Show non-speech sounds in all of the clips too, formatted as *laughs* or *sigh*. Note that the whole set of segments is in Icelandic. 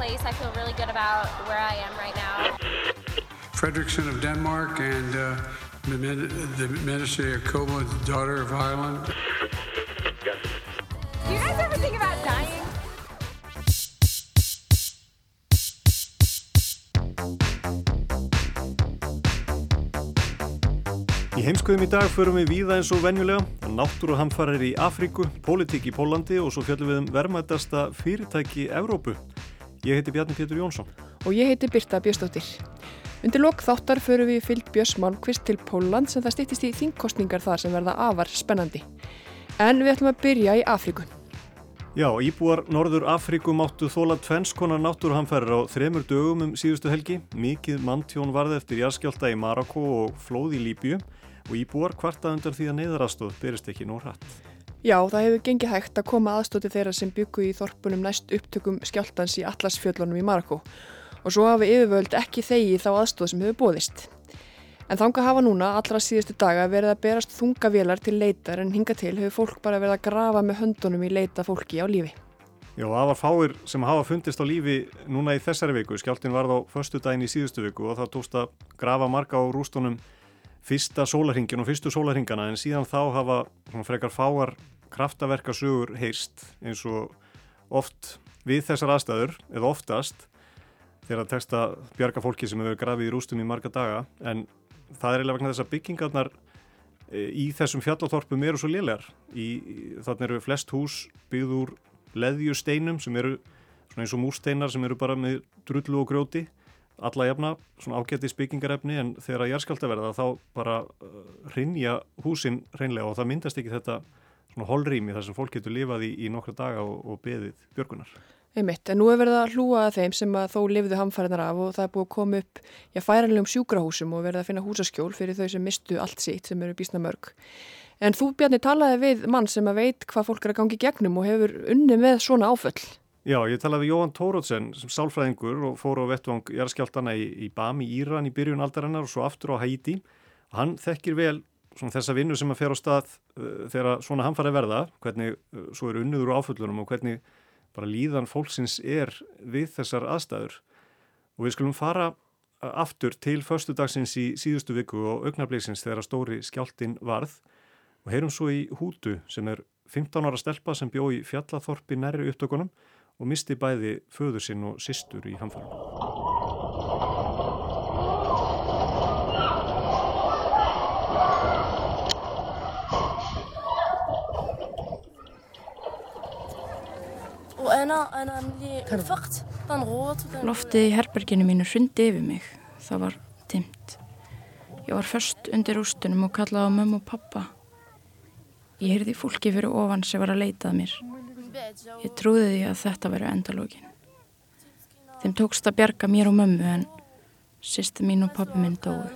Place. I feel really good about where I am right now. Fredrickson of Denmark and uh, the, the Minister Jacobo, daughter of Ireland. Do you guys ever think about dying? Í heimskuðum í dag förum við víða eins og venjulega, náttúruhamfarir í Afríku, politík í Pólandi og svo fjallum við um vermaðdasta fyrirtæki Evrópu. Ég heiti Bjarni Pétur Jónsson. Og ég heiti Birta Björnsdóttir. Undir lok þáttar förum við fyllt Björns Malmqvist til Póland sem það stýttist í þingkostningar þar sem verða afar spennandi. En við ætlum að byrja í Afríku. Já, íbúar Norður Afríku máttu þóla tvennskonar náttúruhamfærir á þremur dögum um síðustu helgi. Mikið manntjón varði eftir jarskjálta í Marokko og flóð í Líbju og íbúar kvartað undan því að neyðarastóð byrjast ekki nóg hratt. Já, það hefur gengið hægt að koma aðstóti þeirra sem byggu í þorpunum næst upptökum skjáltans í Atlasfjöllunum í Marokko og svo hafi yfirvöld ekki þegi þá aðstóð sem hefur bóðist. En þanga hafa núna allra síðustu daga verið að berast þungavélar til leitar en hinga til hefur fólk bara verið að grafa með höndunum í leita fólki á lífi. Já, það var fáir sem hafa fundist á lífi núna í þessari viku. Skjáltin varð á förstu daginn í síðustu viku og það tókst að grafa marga á rústunum fyrsta sólarhingin og fyrstu sólarhingana en síðan þá hafa frekar fáar kraftaverkasugur heyrst eins og oft við þessar aðstæður eða oftast þegar að bjarga fólki sem hefur grafið í rústum í marga daga. En það er eiginlega vegna þess að byggingarnar í þessum fjallathorpum eru svo lélegar. Þannig eru flest hús byggð úr leðjusteinum sem eru eins og múrsteinar sem eru bara með drullu og grjóti alla jafna svona ágættis byggingarefni en þegar að jærskalta verða þá bara uh, hrinja húsin hreinlega og það myndast ekki þetta svona holrými þar sem fólk getur lifað í, í nokkra daga og, og beðið björgunar. Einmitt, en nú er verið að hlúa að þeim sem að þó lifðu hamfæriðar af og það er búið að koma upp já, færanlegum sjúkrahúsum og verið að finna húsaskjól fyrir þau sem mistu allt sitt sem eru bísna mörg. En þú Bjarni talaði við mann sem að veit hvað fólk er að gangi gegnum og hefur unni með svona áföll. Já, ég talaði við Jóhann Tórótsen sem sálfræðingur og fór á vettvang jarðskjáltana í, í Bam í Íran í byrjun aldarinnar og svo aftur á Haiti. Hann þekkir vel þessa vinnu sem að fer á stað uh, þegar svona hamfari verða, hvernig uh, svo er unniður á áföllunum og hvernig bara líðan fólksins er við þessar aðstæður. Og við skulum fara aftur til förstu dagsins í síðustu viku og augnabliksins þegar stóri skjáltin varð og heyrum svo í Hútu sem er 15 ára stelpa sem bjó í fjallathorpi næri upptökunum og misti bæði föður sinn og sýstur í hamfærunum. Loftið í herberginu mínu hrundi yfir mig. Það var timt. Ég var först undir ústunum og kallaði á mömmu og pappa. Ég heyrði fólki fyrir ofan sem var að leitað mér. Ég trúði því að þetta veru endalógin. Þeim tókst að bjarga mér og mömmu en sýstu mín og pappi minn dói.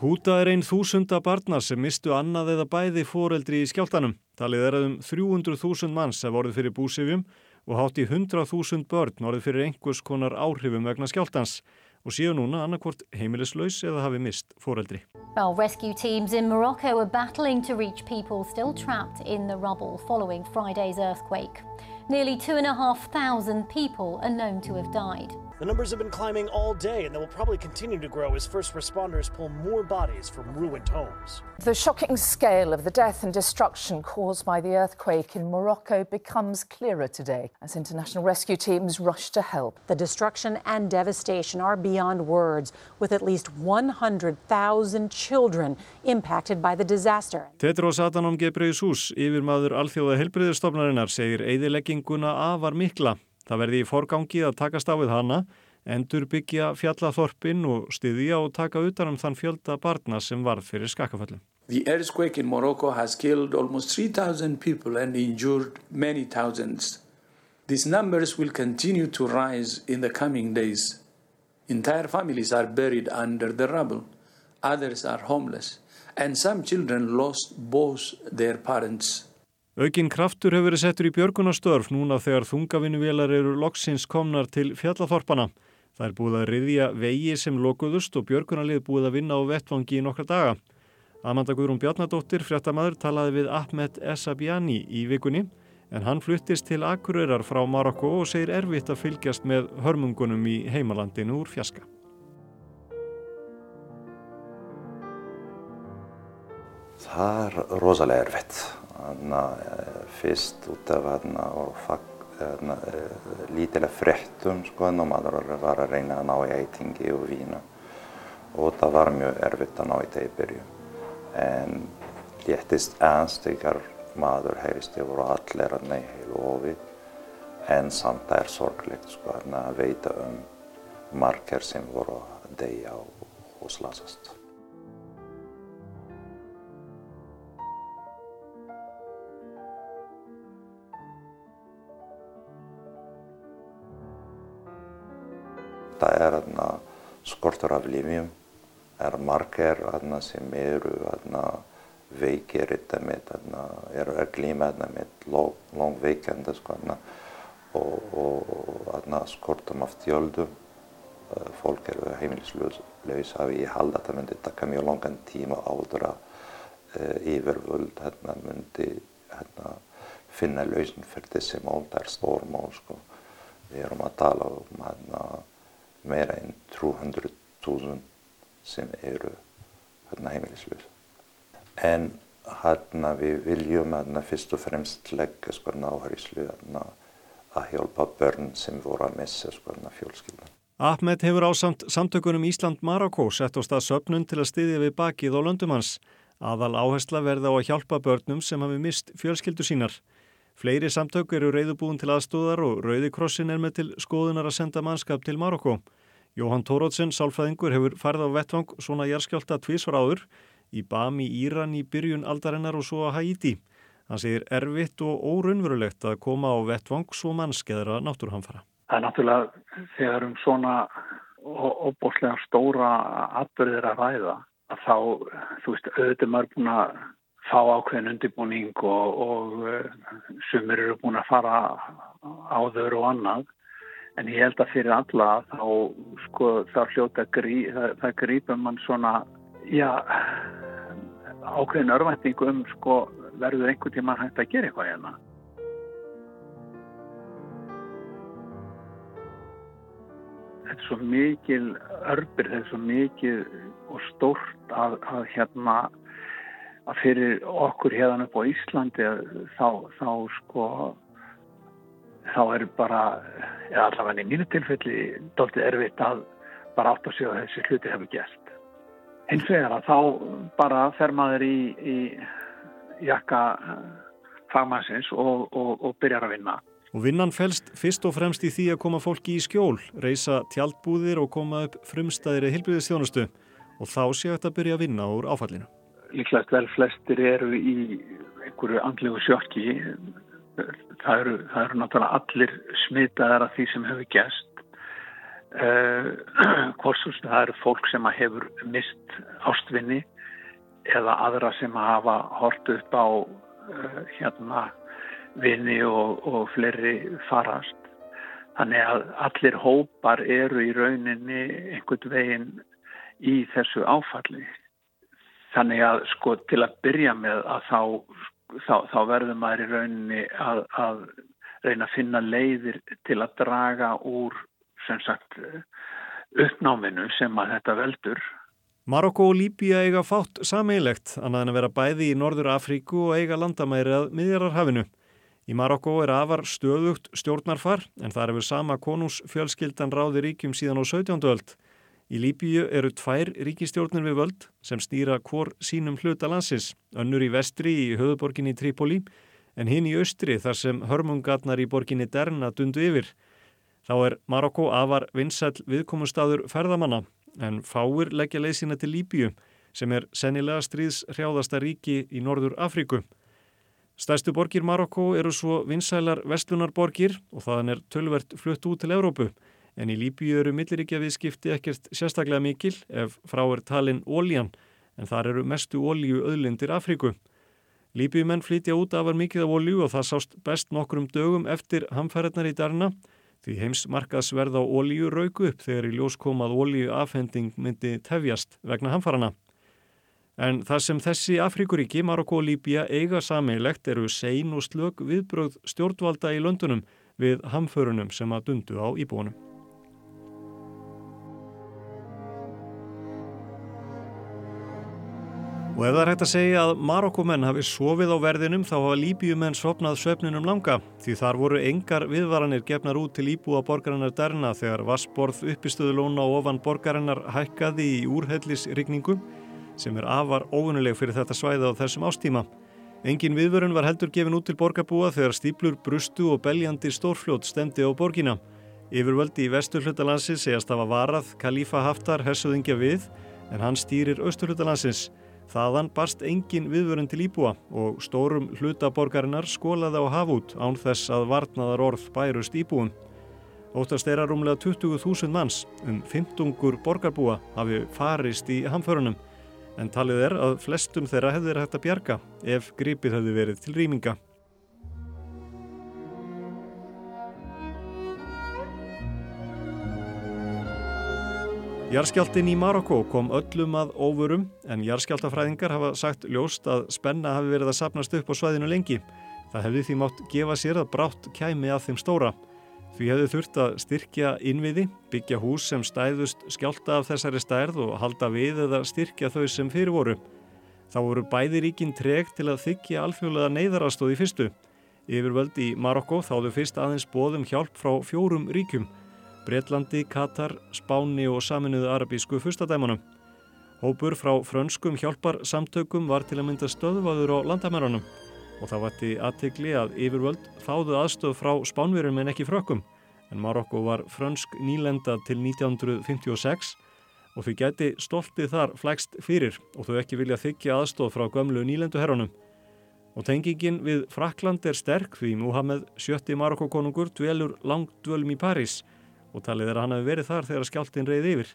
Húta er einn þúsunda barna sem mistu annað eða bæði fóreldri í skjáltanum. Talið er að um 300.000 manns hef orðið fyrir búsifjum og hátt í 100.000 börn orðið fyrir einhvers konar áhrifum vegna skjáltans og séu núna annarkvort heimilislaus eða hafi mist fóreldri. Well, rescue teams in Morocco are battling to reach people still trapped in the rubble following Friday's earthquake. Nearly 2,500 people are known to have died. The numbers have been climbing all day and they will probably continue to grow as first responders pull more bodies from ruined homes. The shocking scale of the death and destruction caused by the earthquake in Morocco becomes clearer today as international rescue teams rush to help. The destruction and devastation are beyond words, with at least 100,000 children impacted by the disaster. Tetros Adhanom Ghebreyesus, yfirmaður alþjóða helbriðistofnarinnar, segir eyðilegginguna afar mikla. Það verði í forgangi að takast á við hana, endur byggja fjallathorpin og styðja og taka utanum þann fjölda barna sem varð fyrir skakkaföllum. The earthquake in Morocco has killed almost 3,000 people and injured many thousands. These numbers will continue to rise in the coming days. Entire families are buried under the rubble, others are homeless, and some children lost both their parents. Aukin kraftur hefur verið settur í björgunastörf núna þegar þungavinnuvélar eru loksins komnar til fjallathorpana. Það er búið að riðja vegi sem lokuðust og björgunarlið búið að vinna á vettvangi í nokkra daga. Amanda Guðrún Bjarnadóttir, fréttamaður, talaði við Ahmed Essabiani í vikunni en hann fluttist til Akureyrar frá Marokko og segir erfitt að fylgjast með hörmungunum í heimalandinu úr fjaska. Það er rosalega erfitt. Að fyrst út af þarna og lítilega fréttum sko en maður var að reyna að ná í eitingi og vína og það var mjög erfitt að ná í það í byrju. En léttist aðeins þegar maður heyrist yfir og allir að nei heilu ofið en samt það er sorglegt sko að veita um margir sem voru að deyja og, og slasast. Það er skortur af lífjum, er margir sem eru veikir með, aðna, eru að glíma með langveikenda sko, og, skortum af þjöldum. Fólk eru heimilislaus af ég held að það myndi taka mjög langan tíma áður að uh, yfirvöld myndi finna lausn fyrir þessi mál, það er stórmál. Sko. Við erum að tala um meira en 300.000 sem eru hérna, heimilislaus. En hérna, við viljum hérna, fyrst og fremst leggja sko, áherslu að hjálpa börn sem voru að missa sko, fjölskyldan. Ahmed hefur á samt samtökunum Ísland-Marokko sett á stað söpnun til að styðja við bakið á löndumans. Aðal áhersla verða á að hjálpa börnum sem hafi mist fjölskyldu sínar. Fleiri samtök eru reyðubúin til aðstóðar og Rauði krossin er með til skoðunar að senda mannskap til Marokko. Jóhann Tórótsen, sálfræðingur, hefur farið á vettvang svona jærskjálta tvísvar áður í BAM í Íran í byrjun aldarinnar og svo að Haiti. Hann segir erfitt og órunverulegt að koma á vettvang svo mannskeðra náttúrhanfara. Það er náttúrulega þegar um svona óbúslega stóra atbyrðir að ræða að þá, þú veist, auðvitað maður búin að fá ákveðin undirbúning og, og sumir eru búin að fara áður og annað en ég held að fyrir alla þá sko þá hljóta grí, það, það grípum mann svona, já, ákveðin örvænting um sko verður einhvern tíma hægt að gera eitthvað hérna. þetta er svo mikil örbir, þetta er svo mikil og stórt að, að hérna að fyrir okkur hérna upp á Íslandi þá, þá sko þá er bara eða allavega í mínu tilfelli doldið erfitt að bara átt að segja að þessi hluti hefur gert hins vegar að þá bara fer maður í, í jakka fagmannsins og, og, og byrjar að vinna. Og vinnan fælst fyrst og fremst í því að koma fólki í skjól, reysa tjaldbúðir og koma upp frumstæðri hilbriðistjónustu og þá séu þetta að byrja að vinna úr áfallinu. Líklegt vel flestir eru í einhverju andlegu sjokki. Það eru, það eru náttúrulega allir smitaðar af því sem hefur gæst. Uh, Hvorsust það eru fólk sem hefur mist ástvinni eða aðra sem hafa hort upp á uh, hérna vini og, og fleiri farast. Þannig að allir hópar eru í rauninni einhvern veginn í þessu áfalli. Þannig að sko til að byrja með að þá, þá, þá verður maður í rauninni að, að reyna að finna leiðir til að draga úr sem sagt uppnáminu sem að þetta veldur. Marokko og Líbíja eiga fátt sameilegt annað en að vera bæði í Norður Afríku og eiga landamæri að miðjararhafinu. Í Marokko er afar stöðugt stjórnarfar en það er við sama konungsfjölskyldan ráði ríkjum síðan á 17. öld. Í Líbíu eru tvær ríkistjórnir við völd sem stýra hvor sínum hluta landsins, önnur í vestri í höfuborginni Trípoli en hinn í austri þar sem hörmungatnar í borginni Derna dundu yfir. Þá er Marokko afar vinsæl viðkomustadur ferðamanna en fáir leggja leið sína til Líbíu sem er sennilega stríðs hrjáðasta ríki í Norður Afríku. Stærstu borgir Marokko eru svo vinsælar vestlunarborgir og þaðan er tölvert flutt út til Evrópu en í Líbíu eru milliríkja viðskipti ekkert sérstaklega mikil ef frá er talin óljan en þar eru mestu ólju öðlindir Afríku. Líbíumenn flytja út afar mikið af ólju og það sást best nokkrum dögum eftir hamfæriðnar í Darna því heims markaðsverð á ólju rauku upp þegar í ljós komað ólju afhending myndi tefjast vegna hamfærana. En það sem þessi Afríkuríki, Marokko og Líbíja eiga sameigilegt eru sein og slög viðbröð stjórnvalda í löndunum við hamförunum sem að dundu á íbúinum. Og ef það er hægt að segja að Marokkomenn hafi sofið á verðinum þá hafa Líbíumenn sopnað söfninum langa því þar voru engar viðvaranir gefnar út til íbúa borgarinnar derna þegar vassborð uppistöðulóna ofan borgarinnar hækkaði í úrhellisrykningu sem er afar óunuleg fyrir þetta svæði á þessum ástíma. Engin viðvörun var heldur gefin út til borgarbúa þegar stíplur, brustu og beljandi stórfljót stemdi á borgina. Yfirvöldi í vesturhlutalansins segast að var varað Khalifa Haftar hersuðingja við en hann stýrir austurhlutalansins. Þaðan barst engin viðvörun til íbúa og stórum hlutaborgarinnar skólaði á hafút án þess að varnaðar orð bærust íbúum. Óttast er að rúmlega 20.000 manns um 15 borgarbúa hafi farist í hamförunum en talið er að flestum þeirra hefði verið hægt að bjarga ef gripið hefði verið til rýminga. Jarskjáltin í Marokko kom öllum að óvörum en jarskjáltafræðingar hafa sagt ljóst að spenna hafi verið að sapnast upp á svæðinu lengi. Það hefði því mátt gefa sér að brátt kæmi að þeim stóra. Því hefði þurft að styrkja innviði, byggja hús sem stæðust skjálta af þessari stærð og halda við eða styrkja þau sem fyrir voru. Þá voru bæði ríkin treg til að þykja alþjóðlega neyðarastóð í fyrstu. Yfirvöld í Marokko þáðu fyrst aðeins bóðum hjálp frá fjórum ríkjum. Breitlandi, Katar, Spáni og Saminuðu Arabísku fyrstadæmanum. Hópur frá frönskum hjálpar samtökum var til að mynda stöðvaður á landamæranum og það vatti aðtegli að yfirvöld þáðu aðstöð frá Spánverjum en ekki frökkum en Marokko var frönsk nýlenda til 1956 og þau geti stoltið þar flækst fyrir og þau ekki vilja þykja aðstóð frá gömlu nýlenduherrunum. Og tengingin við Frakland er sterk því Muhammed sjötti Marokko-konungur dvelur langt dvölum í París og talið er að hann hefði verið þar þegar skjáltin reyði yfir.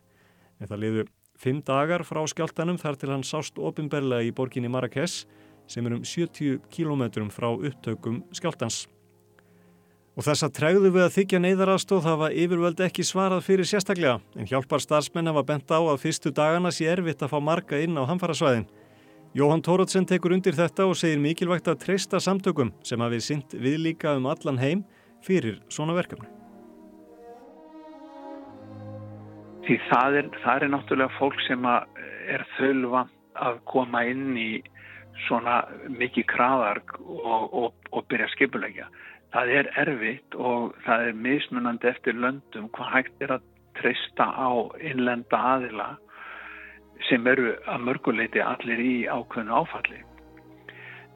En það liðu fimm dagar frá skjáltanum þar til hann sást ofinberlega í borginni Marrakes sem er um 70 kílometrum frá upptökum skjáltans. Og þess að tregðu við að þykja neyðarastóð hafa yfirvöld ekki svarað fyrir sérstaklega en hjálpar starfsmenn hafa bent á að fyrstu dagana sé erfitt að fá marga inn á hamfarasvæðin. Jóhann Tórótsen tekur undir þetta og segir mikilvægt að treysta samtökum sem hafi synt viðlíka um allan heim fyrir svona verkefni. Því það er, það er náttúrulega fólk sem er þölvan að koma inn í svona mikið kraðark og, og, og byrja að skipulegja. Það er erfitt og það er mismunandi eftir löndum hvað hægt er að treysta á innlenda aðila sem eru að mörguleiti allir í ákveðinu áfalli.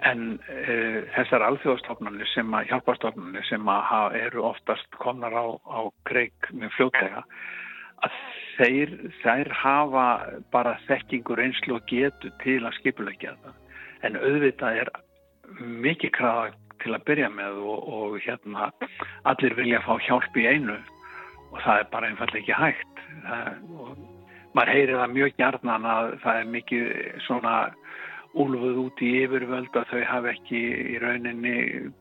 En uh, þessar alþjóðastofnarnir sem að hjálpastofnarnir sem að eru oftast komnar á, á kreik með fljóklega að þeir, þeir hafa bara þekkingur einslu og getu til að skipulegja það. En auðvitað er mikið kraða til að byrja með og, og hérna allir vilja fá hjálp í einu og það er bara einfallega ekki hægt. Það, maður heyrir það mjög hjarnan að það er mikið svona úlfuð út í yfirvöld að þau hafa ekki í rauninni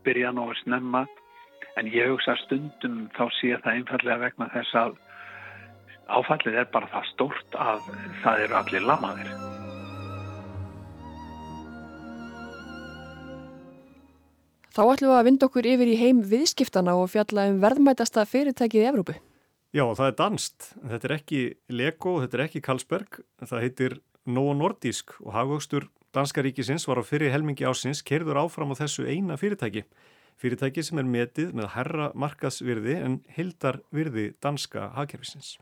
byrjað nógu snemma en ég hugsa stundum þá sé það einfallega vegna þess að áfallið er bara það stórt að það eru allir lamaðir. Þá ætlum við að vinda okkur yfir í heim viðskiptana og fjalla um verðmætasta fyrirtækið í Evrópu. Já, það er danst. Þetta er ekki Lego, þetta er ekki Carlsberg. Það heitir Novo Nordisk og hagvöxtur Danska ríkisins var á fyrir helmingi ásins kerður áfram á þessu eina fyrirtæki. Fyrirtæki sem er metið með herra markasvirði en hildar virði danska hagkerfisins.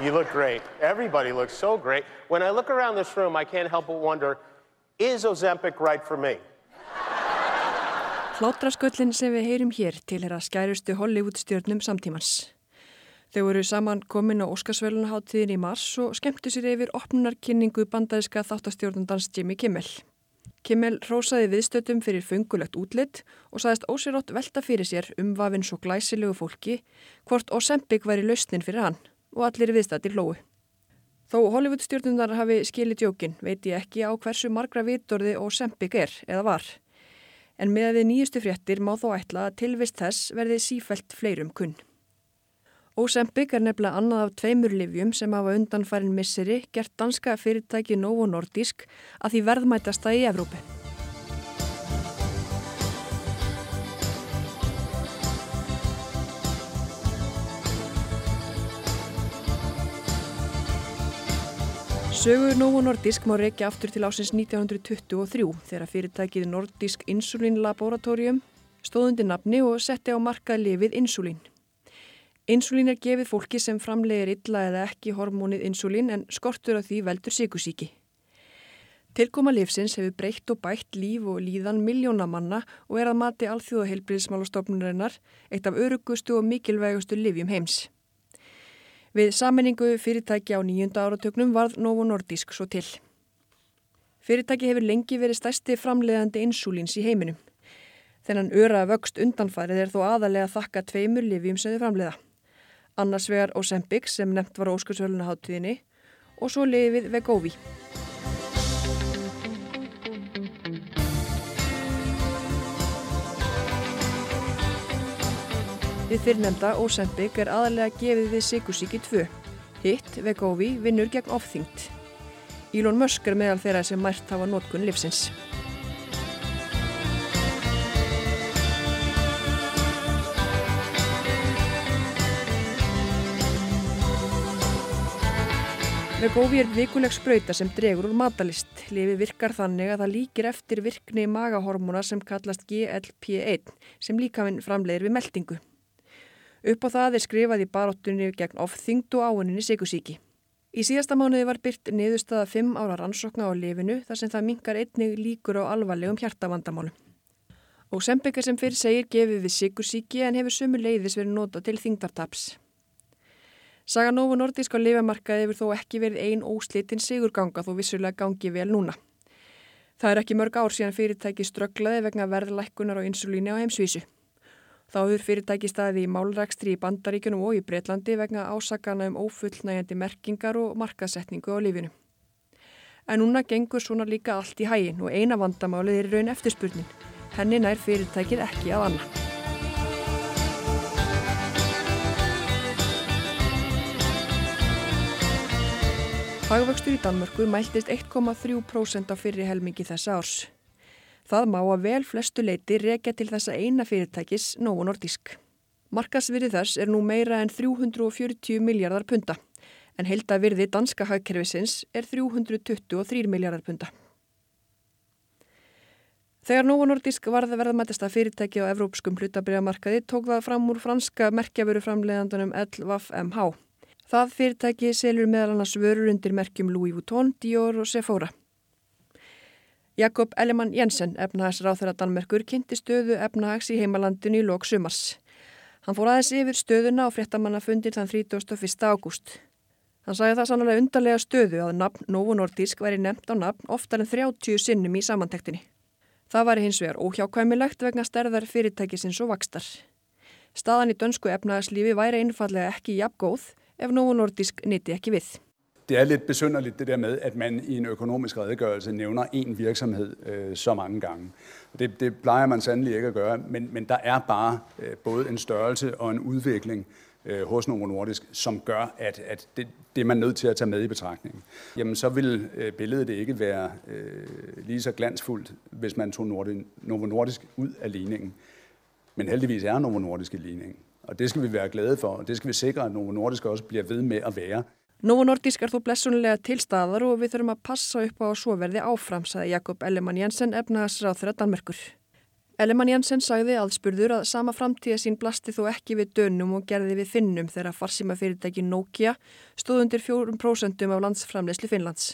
You look great. Everybody looks so great. When I look around this room, I can't help but wonder, is Ozempic right for me? Hlátrasköllin sem við heyrum hér til er að skærustu Hollywood stjórnum samtímans. Þau voru saman komin á Óskarsvölunaháttíðin í mars og skemmtu sér yfir opnunarkynningu bandaríska þáttastjórnundans Jimmy Kimmel. Kimmel rósaði viðstötum fyrir fungulegt útlitt og saðist ósirótt velta fyrir sér um vafinn svo glæsilegu fólki hvort Ozempic væri lausnin fyrir hann og allir viðstættir hlóu. Þó Hollywoodstjórnundar hafi skilið djókin veit ég ekki á hversu margra vitorði Ozempic er eða var. En með að við nýjustu fréttir má þó ætla að tilvist þess verði sífælt fleirum kunn. Ozempic er nefnilega annað af tveimur livjum sem hafa undanfærin misseri gert danska fyrirtæki Novo Nordisk að því verðmætasta í Evrópu. Sögur Novo Nordisk má reykja aftur til ásins 1923 þegar fyrirtækið Nordisk Insulin Laboratorium stóðundi nafni og setti á markað lifið insulín. Insulín er gefið fólki sem framlegir illa eða ekki hormónið insulín en skortur af því veldur síkusíki. Tilkoma lifsins hefur breytt og bætt líf og líðan miljóna manna og er að mati alþjóðaheilbriðismálastofnunarinnar eitt af örugustu og mikilvægustu livjum heims. Við saminningu fyrirtæki á nýjunda áratögnum varð Novo Nordisk svo til. Fyrirtæki hefur lengi verið stærsti framleiðandi insulíns í heiminum. Þennan öra vöxt undanfarið er þó aðalega þakka tveimur livjum sem þau framleiða. Annars vegar Ozempic sem nefnt var á Óskarsvölunaháttíðinni og svo lifið Vegovi. Við fyrrnemda Ozempic er aðalega gefið við Sikursíki 2. Hitt, Vegovi, vinnur gegn ofþyngt. Elon Musk er meðal þeirra sem mært hafa nótkunn livsins. Vegovi er vikuleg spröyta sem dregur úr matalist. Lifi virkar þannig að það líkir eftir virkni magahormona sem kallast GLP-1 sem líkaminn framleiðir við meldingu. Upp á það er skrifað í baróttunni gegn ofþyngd og áuninni sigusíki. Í síðasta mánuði var byrt niðurstaða 5 ára rannsókna á lifinu þar sem það mingar einnig líkur á alvarlegum hjartavandamálum. Og sembeka sem fyrir segir gefið við sigusíki en hefur sömu leiðis verið nota til þyngdartaps. Saga Novo Nordisk á lifamarkaði hefur þó ekki verið ein óslitinn sigurganga þó vissulega gangi vel núna. Það er ekki mörg ár síðan fyrirtæki strögglaði vegna verðlækkunar á insulíni á heimsvísu. Þá hefur fyrirtæki staði í málrækstri í Bandaríkunum og í Breitlandi vegna ásakana um ófullnægjandi merkingar og markasetningu á lífinu. En núna gengur svona líka allt í hægin og eina vandamálið er raun eftirspurnin. Henni nær fyrirtækið ekki að anna. Hagvöxtur í Danmörku mæltist 1,3% á fyrri helmingi þessa árs. Það má að vel flestu leiti rekja til þessa eina fyrirtækis Novo Nordisk. Markasvirði þess er nú meira en 340 miljardar punta, en heildavirði danska hagkerfisins er 323 miljardar punta. Þegar Novo Nordisk varði verðmættasta fyrirtæki á evrópskum hlutabriðamarkaði tók það fram úr franska merkjavöruframleðandunum LVMH. Það fyrirtæki selur meðal annars vörur undir merkjum Louis Vuitton, Dior og Sephora. Jakob Ellemann Jensen, efnahagsráþurra Danmerkur, kynnti stöðu efnahags í heimalandinu í lok sumars. Hann fór aðeins yfir stöðuna á fréttamannafundir þann 31. ágúst. Hann sagði það sannlega undarlega stöðu að nafn Novo Nordisk væri nefnt á nafn oftar en 30 sinnum í samantektinni. Það var hins vegar óhjákvæmilegt vegna stærðar fyrirtækisins og vakstar. Staðan í dönsku efnahagslífi væri einfallega ekki jafn góð ef Novo Nordisk nýtti ekki við. Det er lidt besynderligt det der med, at man i en økonomisk redegørelse nævner én virksomhed øh, så mange gange. Det, det plejer man sandelig ikke at gøre, men, men der er bare øh, både en størrelse og en udvikling øh, hos Novo Nordisk, som gør, at, at det, det er man nødt til at tage med i betragtningen. Jamen så vil øh, billedet ikke være øh, lige så glansfuldt, hvis man tog Nordi, Novo Nordisk ud af ligningen. Men heldigvis er Novo Nordisk i ligningen, og det skal vi være glade for, og det skal vi sikre, at Novo Nordisk også bliver ved med at være. Novo Nordisk er þó blessunlega til staðar og við þurfum að passa upp á að svo verði áfram, saði Jakob Ellemann Jensen, efnahagsráð þeirra Danmerkur. Ellemann Jensen sagði aðspurður að sama framtíða sín blasti þó ekki við dönum og gerði við finnum þegar farsíma fyrirtæki Nokia stóð undir 4% af landsframleyslu Finnlands.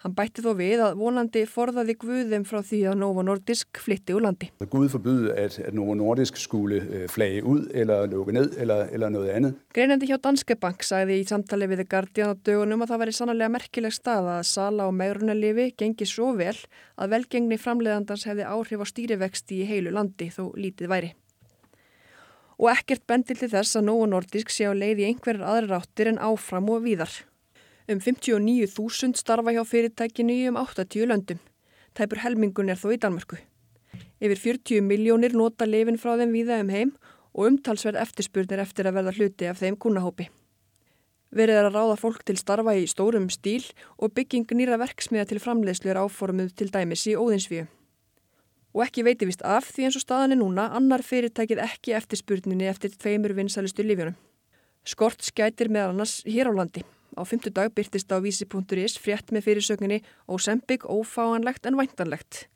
Hann bætti þó við að vonandi forðaði Guðum frá því að Novo Nordisk flytti úr landi. Gud forbyde, at, at Novo Nordisk skulle øh, flage ud eller lukke ned eller noget andet. Greinandi hjá Danske Bank sagði í samtali við The Guardian á dögunum að það væri sannlega merkileg stað að sala og megrunarlifi gengi svo vel að velgengni framleiðandans hefði áhrif á stýrivexti í heilu landi þó lítið væri. Og ekkert bendil til þess að Novo Nordisk sé á leið í einhverjar aðra ráttir en áfram og víðar. Um 59.000 starfa hjá fyrirtækinu í um 80 löndum. Tæpur helmingun er þó í Danmörku. Yfir 40 miljónir nota lifin frá þeim víða um heim og umtalsverð eftirspurnir eftir að verða hluti af þeim kúnahópi. Verið er að ráða fólk til starfa í stórum stíl og bygging nýra verksmiða til framleiðslu er áformuð til dæmis í óðinsvíu. Og ekki veiti vist af því eins og staðan er núna annar fyrirtækið ekki eftirspurninni eftir tveimur vinsalistu lífjónum. Skort skætir meðal annars hér á landi. Á fymtu dag byrtist á vísi.is frétt með fyrirsögninni Ósembik ófáanlegt en væntanlegt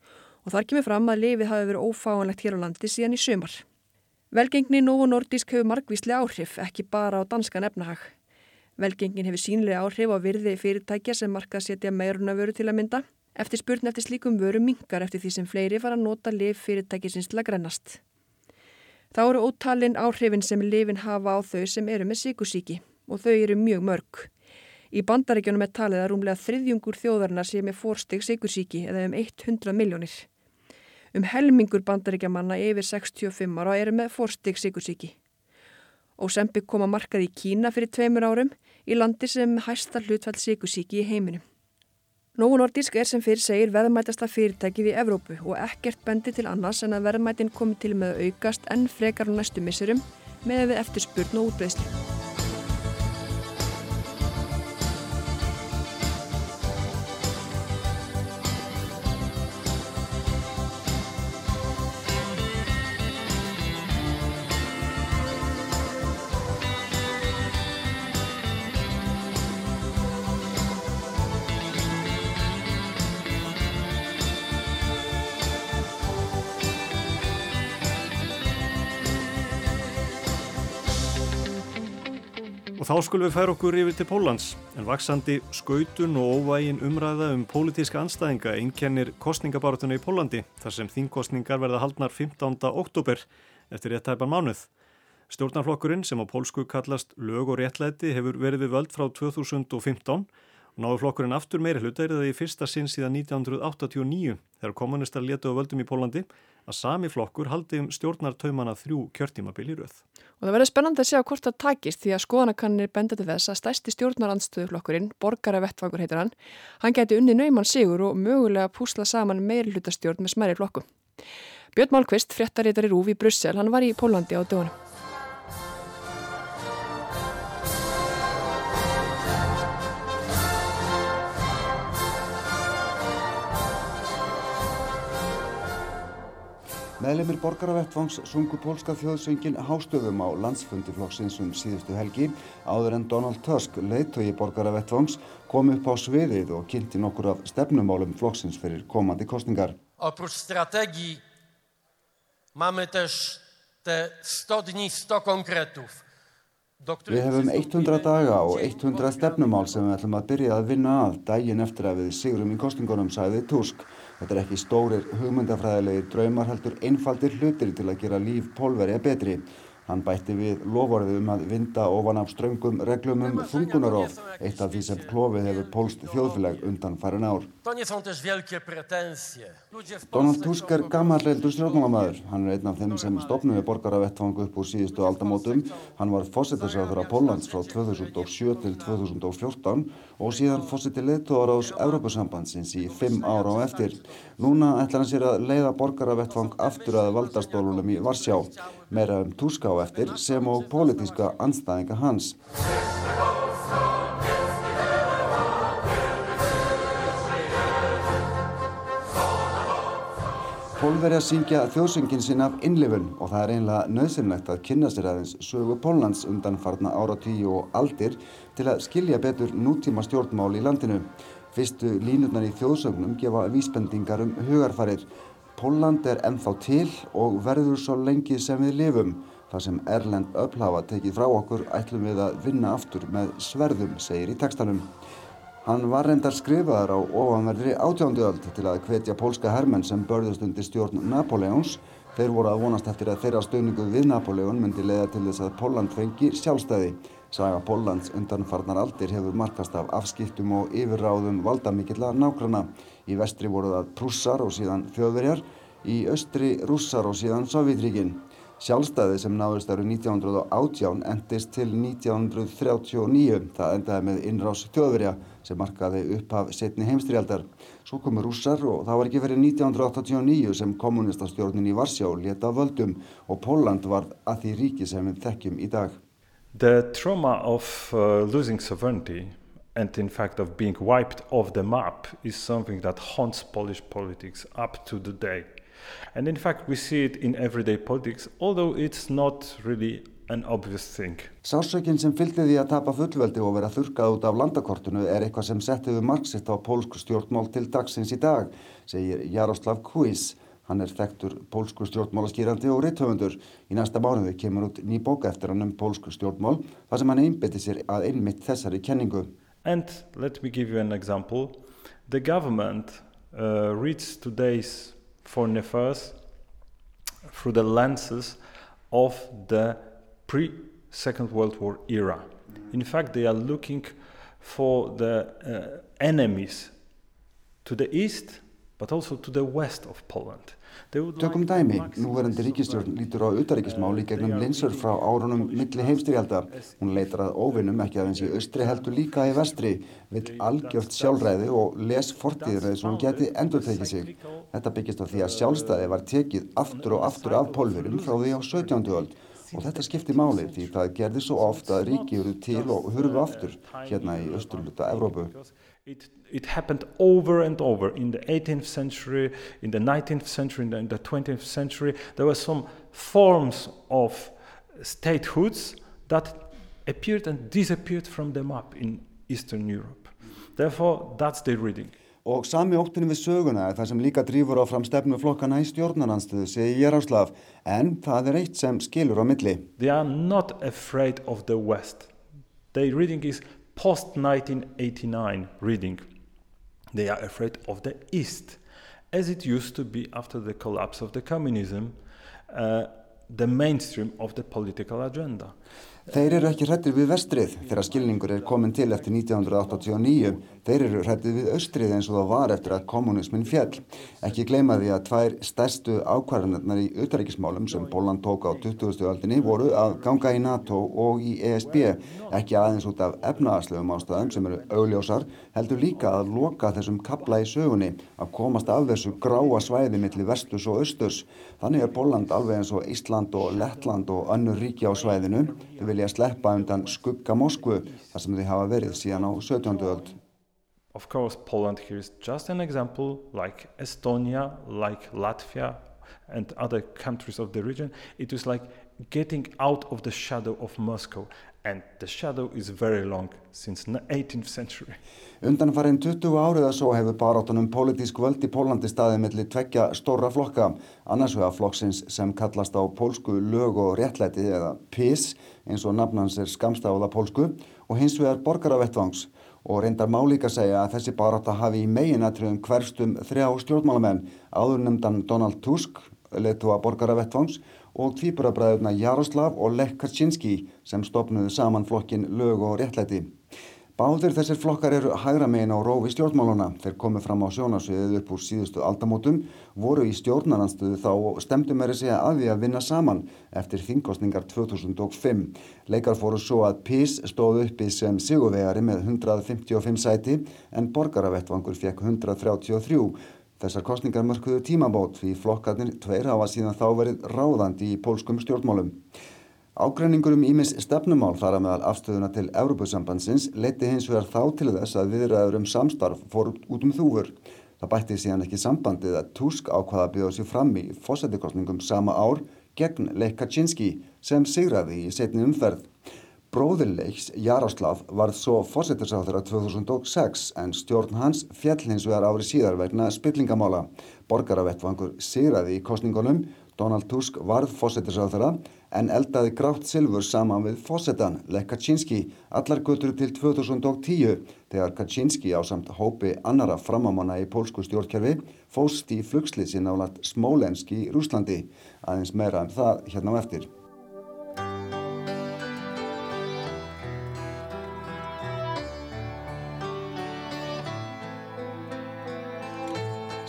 og þar kemur fram að lifið hafi verið ófáanlegt hér á landi síðan í sömar. Velgengni Novo Nordisk hefur margvísli áhrif, ekki bara á danskan efnahag. Velgengin hefur sínlega áhrif á virði fyrirtækja sem marka að setja meiruna vöru til að mynda. Eftir spurn eftir slíkum vöru mingar eftir því sem fleiri fara að nota lif fyrirtækisins til að grennast. Þá eru ótalinn áhrifin sem lifin hafa á þau sem eru með síkusíki og þau eru mjög mörg. Í bandaríkjónum er talið að rúmlega þriðjungur þjóðarinnar sé með fórsteg sigursíki eða um 100 miljónir. Um helmingur bandaríkjamanna yfir 65 ára eru með fórsteg sigursíki. Ósempi kom að markað í Kína fyrir tveimur árum í landi sem hæsta hlutfall sigursíki í heiminum. Nógu Nordisk er sem fyrir segir veðmætasta fyrirtækið í Evrópu og ekkert bendi til annars en að veðmætin komi til með aukast enn frekar á næstu missurum með við eftirspurn og útbreyslu. Þá skulum við færa okkur yfir til Pólans, en vaksandi skautun og óvægin umræða um pólitíska anstæðinga einkennir kostningabaratuna í Pólandi, þar sem þingkostningar verða haldnar 15. oktober eftir rétt tæpan mánuð. Stjórnarflokkurinn sem á pólsku kallast lög og réttlæti hefur verið við völd frá 2015 og náðu flokkurinn aftur meiri hluta það í fyrsta sinn síðan 1989 þegar kommunistar letu á völdum í Pólandi að sami flokkur haldi um stjórnartaumana þrjú kjörtímabili rauð. Og það verður spennandi að sjá hvort það takist því að skoðanakannir benda til þess að stæsti stjórnarandstöðuflokkurinn, Borgara Vettfangur heitir hann, hann geti unni nauman sigur og mögulega púsla saman meiri hlutastjórn með smæri flokkum. Björn Málkvist, fréttarítar í Rúf í Brussel, hann var í Pólandi á dögunum. Meðlemið borgaravettfangs sungu pólska þjóðsöngin hástöðum á landsfundi flokksins um síðustu helgi áður en Donald Tusk, leiðtögi borgaravettfangs, kom upp á sviðið og kynnti nokkur af stefnumálum flokksins fyrir komandi kostningar. Oprócz strategii mamy też te 100 dni, 100 konkretów. Við hefum 100 daga og 100 stefnumál sem við ætlum að byrja að vinna að daginn eftir að við sigurum í kostingunum, sagði Tusk. Þetta er ekki stórir hugmyndafræðilegir draumar heldur einfaldir hlutir til að gera líf pólverja betri. Hann bætti við lovorðið um að vinda ofan af ströngum reglum um þungunarof, eitt af því sem klófið hefur pólst þjóðfélag undan farin ár. Donald Tusk er gammalreildur stjórnmálamæður. Hann er einn af þeim sem stopnuði borgaravettfangu upp úr síðustu aldamótum. Hann var fósittisraður á Póllands frá 2007 til 2014 og síðan fósitti leittóðar ás Európusambandsins í fimm ára á eftir. Núna ætlar hann sér að leiða borgaravettfang aftur að valdastólunum í Varsjá. Meira um Tusk á eftir sem og pólitíska anstæðinga hans. Pólverja syngja þjóðsöngin sinn af innlifun og það er einlega nöðsynlegt að kynna sér aðeins sögu Póllands undan farna ára tíu og aldir til að skilja betur nútíma stjórnmál í landinu. Fyrstu línurnar í þjóðsögnum gefa vísbendingar um hugarfarir. Pólland er ennþá til og verður svo lengi sem við lifum. Það sem Erlend öll hafa tekið frá okkur ætlum við að vinna aftur með sverðum, segir í textanum. Hann var reyndar skrifaðar á ofanverðri átjánduöld til að hvetja pólska hermenn sem börðust undir stjórn Napoleons. Þeir voru að vonast eftir að þeirra stöðningu við Napoleon myndi leiða til þess að Póland fengi sjálfstæði. Saga Póllands undanfarnar aldir hefur markast af afskiptum og yfirráðum valdamikilla nákrana. Í vestri voru það prússar og síðan þjóðverjar, í austri rússar og síðan Sovjetríkinn. Sjálfstæði sem náðist árið 1918 endist til 1939. Það endaði með innrás þjóðverja sem markaði upphaf setni heimstríaldar. Svo komu rússar og það var ekki verið 1989 sem kommunistastjórnin í Varsjá leta völdum og Póland var að því ríki sem við þekkjum í dag. The trauma of uh, losing sovereignty and in fact of being wiped off the map is something that haunts Polish politics up to the day. And in fact, we see it in everyday politics, although it's not really an obvious thing. Sásökinn sem fylgdi því að tapa fullveldi og vera þurkað út af landakortinu er eitthvað sem settiðu marxitt á pólsku stjórnmál til dagsins í dag, segir Jaroslav Kuis. Hann er þekktur pólsku stjórnmálaskýrandi og reithöfundur. Í næsta mánuði kemur út ný bóka eftir hann um pólsku stjórnmál, þar sem hann einbeti sér að einmitt þessari kenningu. And let me give you an example. The government uh, reads today's foreign affairs through the lenses of the pre-Second World War era. In fact, they are looking for the uh, enemies to the east, but also to the west of Poland. Tökum dæmi, núverandi ríkistjórn lítur á utaríkismál í gegnum linsur frá árunum milli heimstyrjaldar. Hún leitar að óvinnum ekki aðeins í austri heldur líka í vestri, vill algjört sjálfræði og les fortíðir eða svo hún geti endur tekið sig. Þetta byggist á því að sjálfstæði var tekið aftur og aftur af pólverum frá því á 17. öld og þetta skipti máli því það gerði svo að ríki eru til og hurfu aftur hérna í Evrópu. It, it happened over and over in the 18th century, in the 19th century, in the, in the 20th century. There were some forms of statehoods that appeared and disappeared from the map in Eastern Europe. Therefore, that's the reading. Og sami óttinu við söguna er það sem líka drýfur á fram stefnu flokkana í stjórnarnanstöðu, segi Jaroslav, en það er eitt sem skilur á milli. They are not afraid of the West. Their reading is post-1989 reading. They are afraid of the East, as it used to be after the collapse of the communism, uh, the mainstream of the political agenda. Þeir eru ekki hrættir við vestrið þegar skilningur er komin til eftir 1989. Þeir eru hrættir við austrið eins og það var eftir að kommunismin fjall. Ekki gleyma því að tvær stærstu ákvarðanirnar í auðaríkismálum sem Póland tók á 20. öldinni voru að ganga í NATO og í ESB. Ekki aðeins út af efnaðarslegum ástæðum sem eru augljósar, heldur líka að loka þessum kabla í sögunni, að komast af þessu gráa svæði millir vestus og austus. Þannig er Póland alveg eins og Ísland og Lettland og önnur ríki á svæðinu. Þau vilja sleppa undan skugga Moskvu þar sem þau hafa verið síðan á 17. öld. Of course, Poland here is just an example, like Estonia, like Latvia, and other countries of the region. It is like getting out of the shadow of Moscow, and the shadow is very long, since the *laughs* 18th century. Undanfarinn 20 árið að svo hefur barátunum pólitísk völd í Pólandi staðið millir tveggja stóra flokka, annars vegar flokksins sem kallast á pólsku lög og réttlæti eða PIS, eins og nafnans er skamstafða pólsku, og hins vegar borgaravettvangs og reyndar má líka segja að þessi baráta hafi í meginatriðum hverstum þrjá stjórnmálamenn, áðurnemndan Donald Tusk, leitúa borgaravettvangs og tvíburabræðurna Jaroslav og Lech Kaczynski sem stopnuðu saman flokkin lög og réttlæti. Báðir þessir flokkar eru hægra megin á rófi stjórnmáluna. Þeir komu fram á sjónasviðið upp úr síðustu aldamótum, voru í stjórnarnanstöðu þá og stemdu meiri segja að því að vinna saman eftir þingkostningar 2005. Leikar fóru svo að PIS stóð uppi sem sigurvegari með 155 sæti en borgaravettvangur fekk 133. Þessar kostningar mörkuðu tímabót því flokkarnir tveir hafa síðan þá verið ráðandi í pólskum stjórnmálum. Ágreiningur um ímis stefnumál þar að meðal afstöðuna til Európusambandsins leiti hins vegar þá til þess að viðræður um samstarf fór út um þúfur. Það bætti síðan ekki sambandið að Tusk ákvaða bjóða sér fram í fósættikostningum sama ár gegn Lech Kaczynski sem sigraði í setni umferð. Bróðurleiks Jaroslav varð svo fósættisáþur að 2006 en stjórn hans fjall hins vegar ári síðar vegna spillingamála. Borgaravettvangur sigraði í kostningunum Donald Tusk varð fósettisráðara en eldaði grátt silfur saman við fósettan Lech Kaczynski allar götur til 2010 þegar Kaczynski á samt hópi annara framamanna í pólsku stjórnkerfi fóst í flugslýsin á lat Smólenski í Rúslandi. Aðeins meira um það hérna á eftir.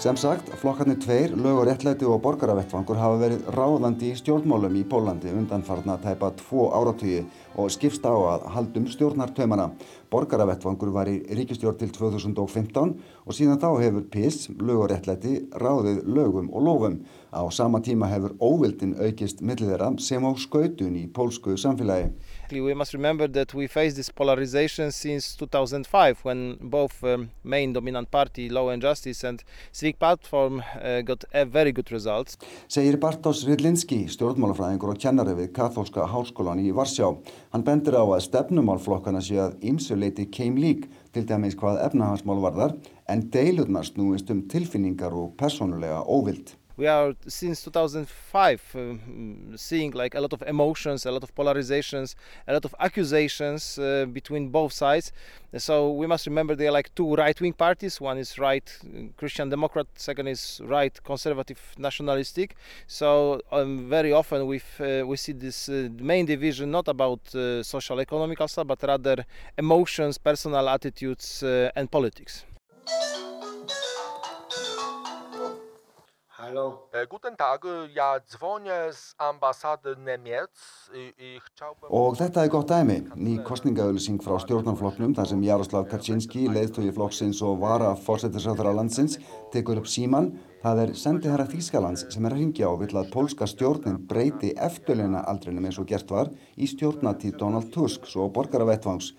Sem sagt, flokkarnir tveir, lög og réttlæti og borgaravettfangur hafa verið ráðandi í stjórnmálum í Pólandi undanfarna tæpa tvo áratögi og skipst á að haldum stjórnartöymana. Borgaravettfangur var í ríkistjórn til 2015 og síðan þá hefur PIS, lög og réttlæti, ráðið lögum og lofum. Á sama tíma hefur óvildin aukist millið þeirra sem á skautun í pólsku samfélagi. We must remember that we faced this polarization since 2005 when both um, main dominant party, Law and Justice and Civic Platform uh, got very good results. Segir Bartosz Rydlinski, stjórnmálafræðingur og kennari við Katholska háskólan í Varsjá. Hann bendir á að stefnumálflokkana sé að ýmsuleiti keim lík til dæmis hvað efnahansmál varðar en deilurnar snúist um tilfinningar og personulega óvild. We are since 2005 um, seeing like a lot of emotions a lot of polarizations a lot of accusations uh, between both sides. So we must remember there are like two right-wing parties. One is right christian democrat second is right conservative nationalistic. So um, very often we uh, we see this uh, main division not about uh, social economical stuff but rather emotions personal attitudes uh, and politics Halo. Guten Tag, ja dzwonię z ambasady Niemiec i chciałbym... Og þetta er gott dæmi, ný kostningaauðlýsing frá stjórnarflokknum þar sem Jaroslav Kaczynski, leiðtói flokksins og vara fórsetisráþara landsins, tekur upp síman. Það er sendiherra Þýskalands sem er að ringja og vill að pólska stjórnin breyti eftirleina aldrinum eins og gert var í stjórnatíð Donald Tusk og borgaravettvangs.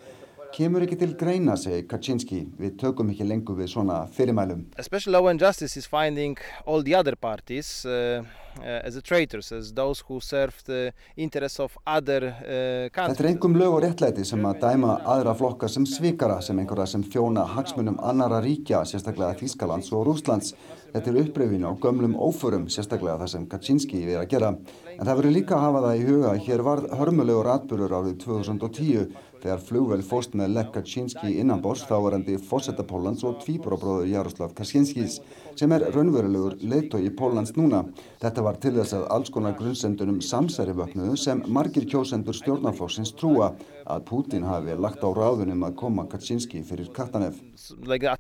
Kemur ekki til greina, segir Kaczynski. Við tökum ekki lengur við svona fyrirmælum. Especially Law and Justice is finding all the other parties uh, uh, as traitors, as those who serve the interests of other uh. Þetta er engum lög og réttlæti sem að dæma aðra flokka sem svikara, sem einhverja sem þjóna hagsmunum annara ríkja, sérstaklega Þýskalands og Rúslands. Þetta er uppröfin á gömlum óförum, sérstaklega það sem Kaczynski við að gera. En það verður líka að hafa það í huga að hér varð hörmulegur atbyrgur árið 2010 þegar flugvel fóst með Lech Kaczynski innanbors þávarandi fósetta Pólans og tvíbróbróður Jaroslav Kaczynskis sem er raunverulegur leitói í Pólans núna. Þetta var til þess að alls konar grunnsendunum samsæri vöknuðu sem margir kjósendur stjórnarflóksins trúa að Putin hafi lagt á ráðunum að koma Kaczynski fyrir Katanev. Like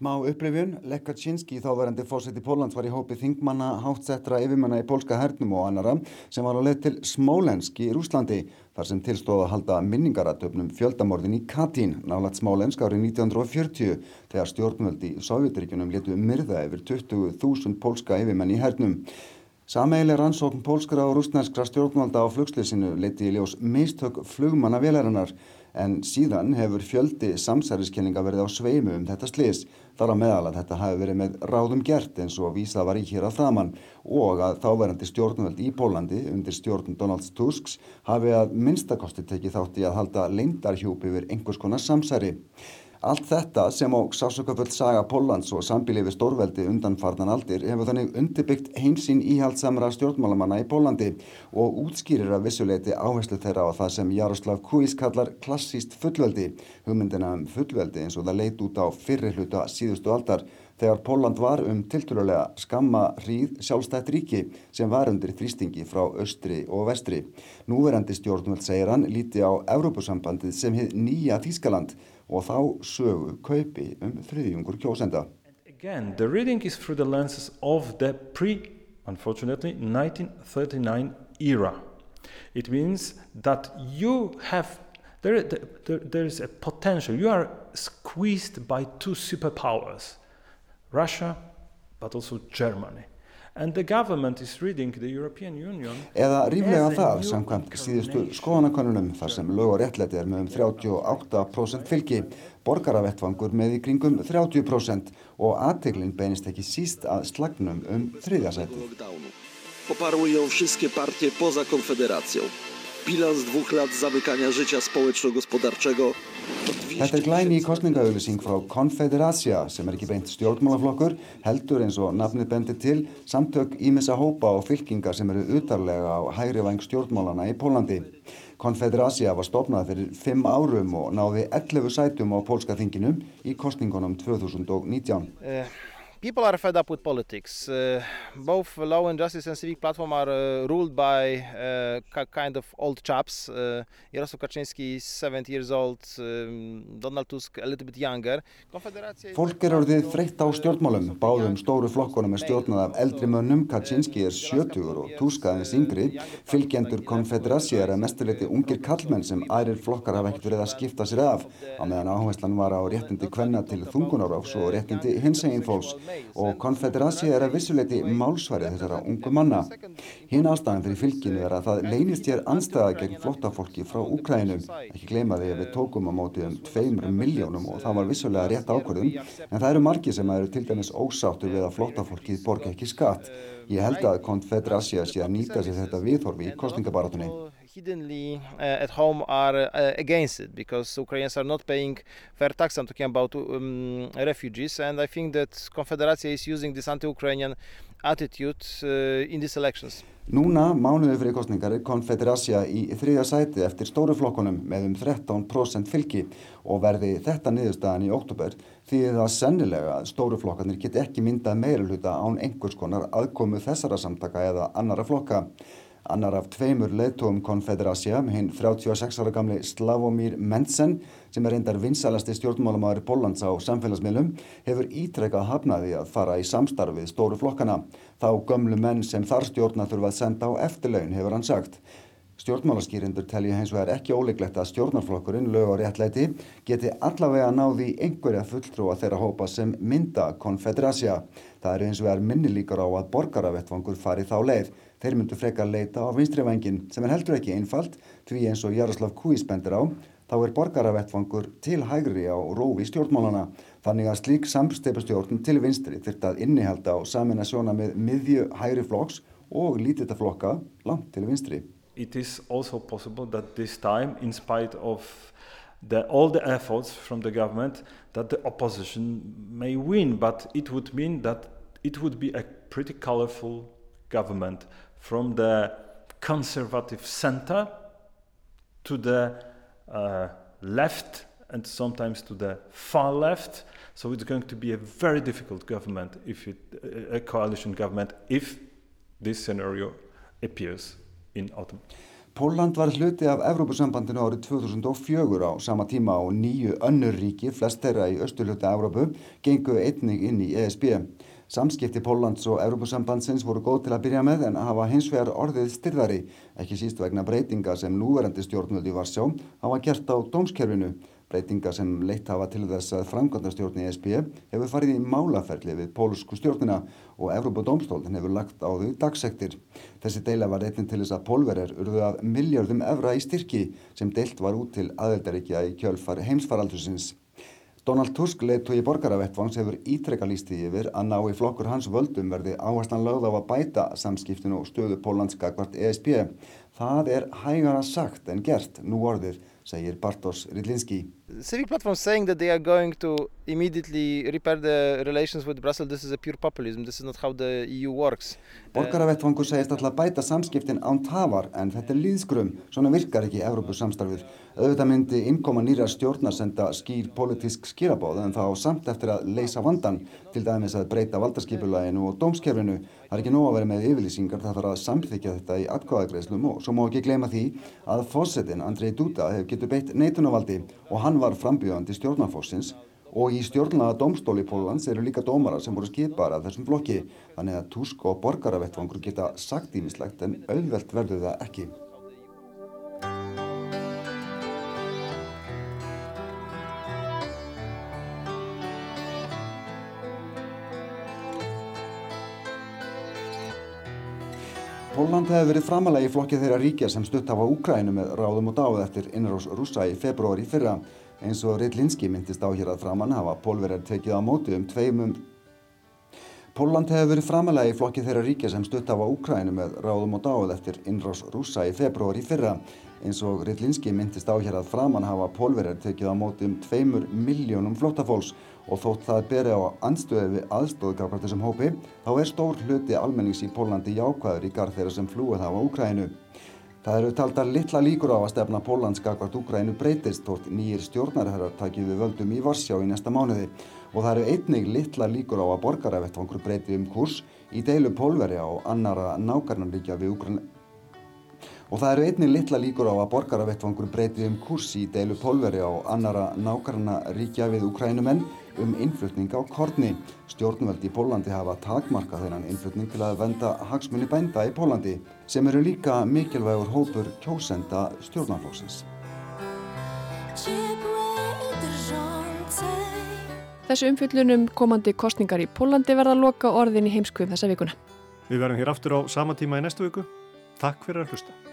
Smá upplifjun, Lech Kaczynski þáverandi fósiti Pólans var í hópi þingmanna, hátsettra yfirmanna í pólska hernum og annara sem var á leið til Smólensk í Rúslandi þar sem tilstóða að halda minningaratöfnum fjöldamorðin í Katín nálat Smólensk árið 1940 þegar stjórnvöldi í Sovjetiríkunum letu myrða yfir 20.000 pólska yfirmenn í hernum. Sameigileg rannsókn pólskra og rúsnænskra stjórnvalda á flugslýsinu leiti í ljós mistök flugmanna velarinnar en síðan hefur fjöldi samsæriskenninga verið á sveimu um þetta slís þar á meðal að þetta hafi verið með ráðum gert eins og vísað var í hér að framann og að þáverandi stjórnvöld í Pólandi undir stjórn Donalds Tusks hafi að minnstakosti tekið þátt í að halda leindarhjúp yfir einhvers konar samsæri. Allt þetta sem á sásökafull saga Póllands og sambíli við stórveldi undanfarnan aldir hefur þannig undirbyggt heimsín íhaldsamra stjórnmálamanna í Pólandi og útskýrir að vissuleiti áherslu þeirra á það sem Jaroslav Kuís kallar klassíst fullveldi, hugmyndina um fullveldi eins og það leit út á fyrri hluta síðustu aldar þegar Póland var um tilturulega skamma hríð sjálfstætt ríki sem var undir þrýstingi frá austri og vestri. Núverandi stjórnvöld segir hann líti á Evrópusambandið sem hið nýja Þískaland og þá sögu kaupi um þriðjungur kjósenda. Again, the reading is through the lenses of the pre, unfortunately, 1939 era. It means that you have, there, there, there is a potential, you are squeezed by two superpowers, Russia, but also Germany. Eða ríflega það samkvæmt síðustu skoðanakonunum þar sem lög og réttlæti er með um 38% fylgi, borgaravettvangur með í kringum 30% og aðteglinn beinist ekki síst að slagnum um þriðjasæti. Bilans dwóch lat zamykania życia społeczno-gospodarczego. Þetta er glæni í kostningaauðlýsing frá Confederacia sem er ekki beint stjórnmálaflokkur, heldur eins og nafnið bendir til, samtök ímissa hópa og fylkingar sem eru utarlega á hægri væng stjórnmálana í Pólandi. Confederacia var stopnað fyrir fimm árum og náði 11 sætum á pólska þinginu í kostningunum 2019. Uh, people are fed up with politics. Uh, both Law and Justice and Civic Platform are uh, ruled by uh, kind of old chaps. Uh, Jarosław Kaczynski is 70 years old, um, Donald Tusk a little bit younger. Fólk er orðið þreytt á stjórnmálum. Báðum stóru flokkonum er stjórnað af eldri mönnum. Kaczynski er 70 og Tusk aðeins yngri. Fylgjendur Confederacia er að mestuleiti ungir kallmenn sem aðrir flokkar hafa ekkert verið að skipta sér af. Á meðan áherslan var á réttindi kvenna til þungunaráfs og réttindi hinsegin fólks og Konfederasi er að vissuleiti málsvarið þessara ungu manna. Hinn ástæðan fyrir fylginu er að það leynist hér anstæða gegn flottafólki frá Úkrænum. Ekki gleyma því að við tókum á mótið um tveimur miljónum og það var vissulega rétt ákvörðun, en það eru margi sem eru til dæmis ósáttur við að flottafólkið borga ekki skatt. Ég held að Konfederasi sé að nýta sér þetta viðhorfi í kostningabaratunni. Hiddenly uh, at home are uh, against it because Ukrainians are not paying fair tax. I'm talking about um, refugees, and I think that Confederacja is using this anti-Ukrainian attitude uh, in these elections. Núna, mánuði fyrir kostningar, er Confederacja í þriðja sæti eftir stóru flokkunum með um 13% fylgi og verði þetta niðurstaðan í oktober því það sennilega að stóru flokkarnir get ekki myndað meira hluta án einhvers konar aðkomu þessara samtaka eða annara flokka. Annar af tveimur leðtogum Konfederacia, hinn 36 ára gamli Slavomir Mensen, sem er reyndar vinsalasti stjórnmálamæður Póllands á samfélagsmiðlum, hefur ítrekkað hafnaði að fara í samstarfið stóru flokkana. Þá gömlu menn sem þar stjórna þurfa að senda á eftirlaun, hefur hann sagt. Stjórnmálaskýrindur telja hins vegar ekki óleiklegt að stjórnarflokkurinn, lög og réttlæti, geti allavega náði einhverja fulltrúa þeirra hópa sem mynda Konfederacia. Það eru hins vegar minni líkar á að borgaravettvangur fari þá leið. Þeir myndu frekar leita á vinstrivængin sem er heldur ekki einfalt því eins og Jaroslav Kuís bendir á, þá er borgaravettvangur til hægri á rófi stjórnmálana. Þannig að slík samstipastjórn til vinstri þurft að innihalda á samina sjóna með miðju hægri flokks og lítita flokka langt til vinstri. It is also possible that this time, in spite of the, all the efforts from the government, that the opposition may win, but it would mean that it would be a pretty colorful government from the conservative center to the uh, left and sometimes to the far left. So it's going to be a very difficult government if it, a coalition government if this scenario appears in autumn. Pólland var hluti af Evrópusambandinu árið 2004 á sama tíma og nýju önnur ríki, flest þeirra í östulhuti Evrópu, gengu einnig inn í ESB. Samskipti Póllands og Evrópusambandsins voru góð til að byrja með en hafa hins vegar orðið styrðari, ekki síst vegna breytinga sem núverandi stjórnvöldi var sjá hafa gert á dómskerfinu. Breytinga sem leitt hafa til þess að framkvæmdastjórn í ESB hefur farið í málaferli við pólsku stjórnina og Evrópadómstólinn hefur lagt á þau dagsektir. Þessi deila var reytin til þess að pólverjar urðu af miljardum evra í styrki sem deilt var út til aðeldaríkja í kjölfar heimsfaraldursins. Donald Tusk leiðtói í borgaravettvangs hefur ítrekka lísti yfir að ná í flokkur hans völdum verði áherslan lögð á að bæta samskiptinu og stöðu Pólandska hvart ESB. Það er hægara sagt en gert nú orðið, segir Bartosz Rydlinski. Civic Platform saying that they are going to immediately repair the relations with Brussels, this is a pure populism, this is not how the EU works. Borgaravettvangur segist alltaf bæta samskiptin án tafar en þetta er líðskrum, svona virkar ekki Evrópu samstarfið. Auðvitað myndi innkoma nýra stjórnar senda skýr politísk skýrabóð en þá samt eftir að leysa vandan, til dæmis að breyta valdarskipulaginu og dómskerfinu. Það er ekki nóg að vera með yfirlýsingar, það þarf að samþykja þetta í atkvæðagreislum og svo má ekki gleyma því að fósettin Andrei Duda hefur getur beitt neitunarvaldi og hann var frambjöðandi stjórnarfósins og í stjórnlaða domstóli Pólans eru líka dómara sem voru skipar af þessum flokki þannig að Tusk og borgaravettvangur geta sagt ímislegt en auðvelt verður það ekki. Pólland hefði verið framalega í flokki þeirra ríkja sem stutt hafa Úkrænu með ráðum og dáð eftir innrás rúsa í februari fyrra. Eins og Rittlinski myndist á hér að framann hafa pólverjar tekið á móti um tveimum Póland hefur verið framalega í flokki þeirra ríkja sem stutt af á Úkrænu með ráðum og dáð eftir innrás rúsa í februar í fyrra. Eins og Rillinski myndist á hér að framann hafa pólverjar tekið á móti um tveimur miljónum flóttafólks og þótt það beri á anstöðu við aðstóðgafar þessum hópi þá er stór hluti almennings í Pólandi jákvæður í garð þeirra sem flúið hafa Úkrænu. Það eru taldar litla líkur á að stefna Pólandskakvart Úkrænu breytist þótt nýjir stjórnarherrar takið við völdum í Varsjá í næsta mánuði. Og það eru einnig litla líkur á að borgarævettvangur breyti um kurs í deilu Pólverja og annara nákarnarlíkja við Úkrænu og það eru einnig litla líkur á að borgaravettvangur breyti um kurs í deilu Pólverja og annara nákarnarlíkja við Úkrænumenn um innflutning á korni. Stjórnveld í Pólandi hafa takmarka þennan innflutning til að venda hagsmunni bænda í Pólandi sem eru líka mikilvægur hópur kjósenda stjórnarflóksins. Þessu umfyllunum komandi kostningar í Pólandi verða að loka orðin í heimskvöfum þessa vikuna. Við verðum hér aftur á sama tíma í næstu viku. Takk fyrir að hlusta.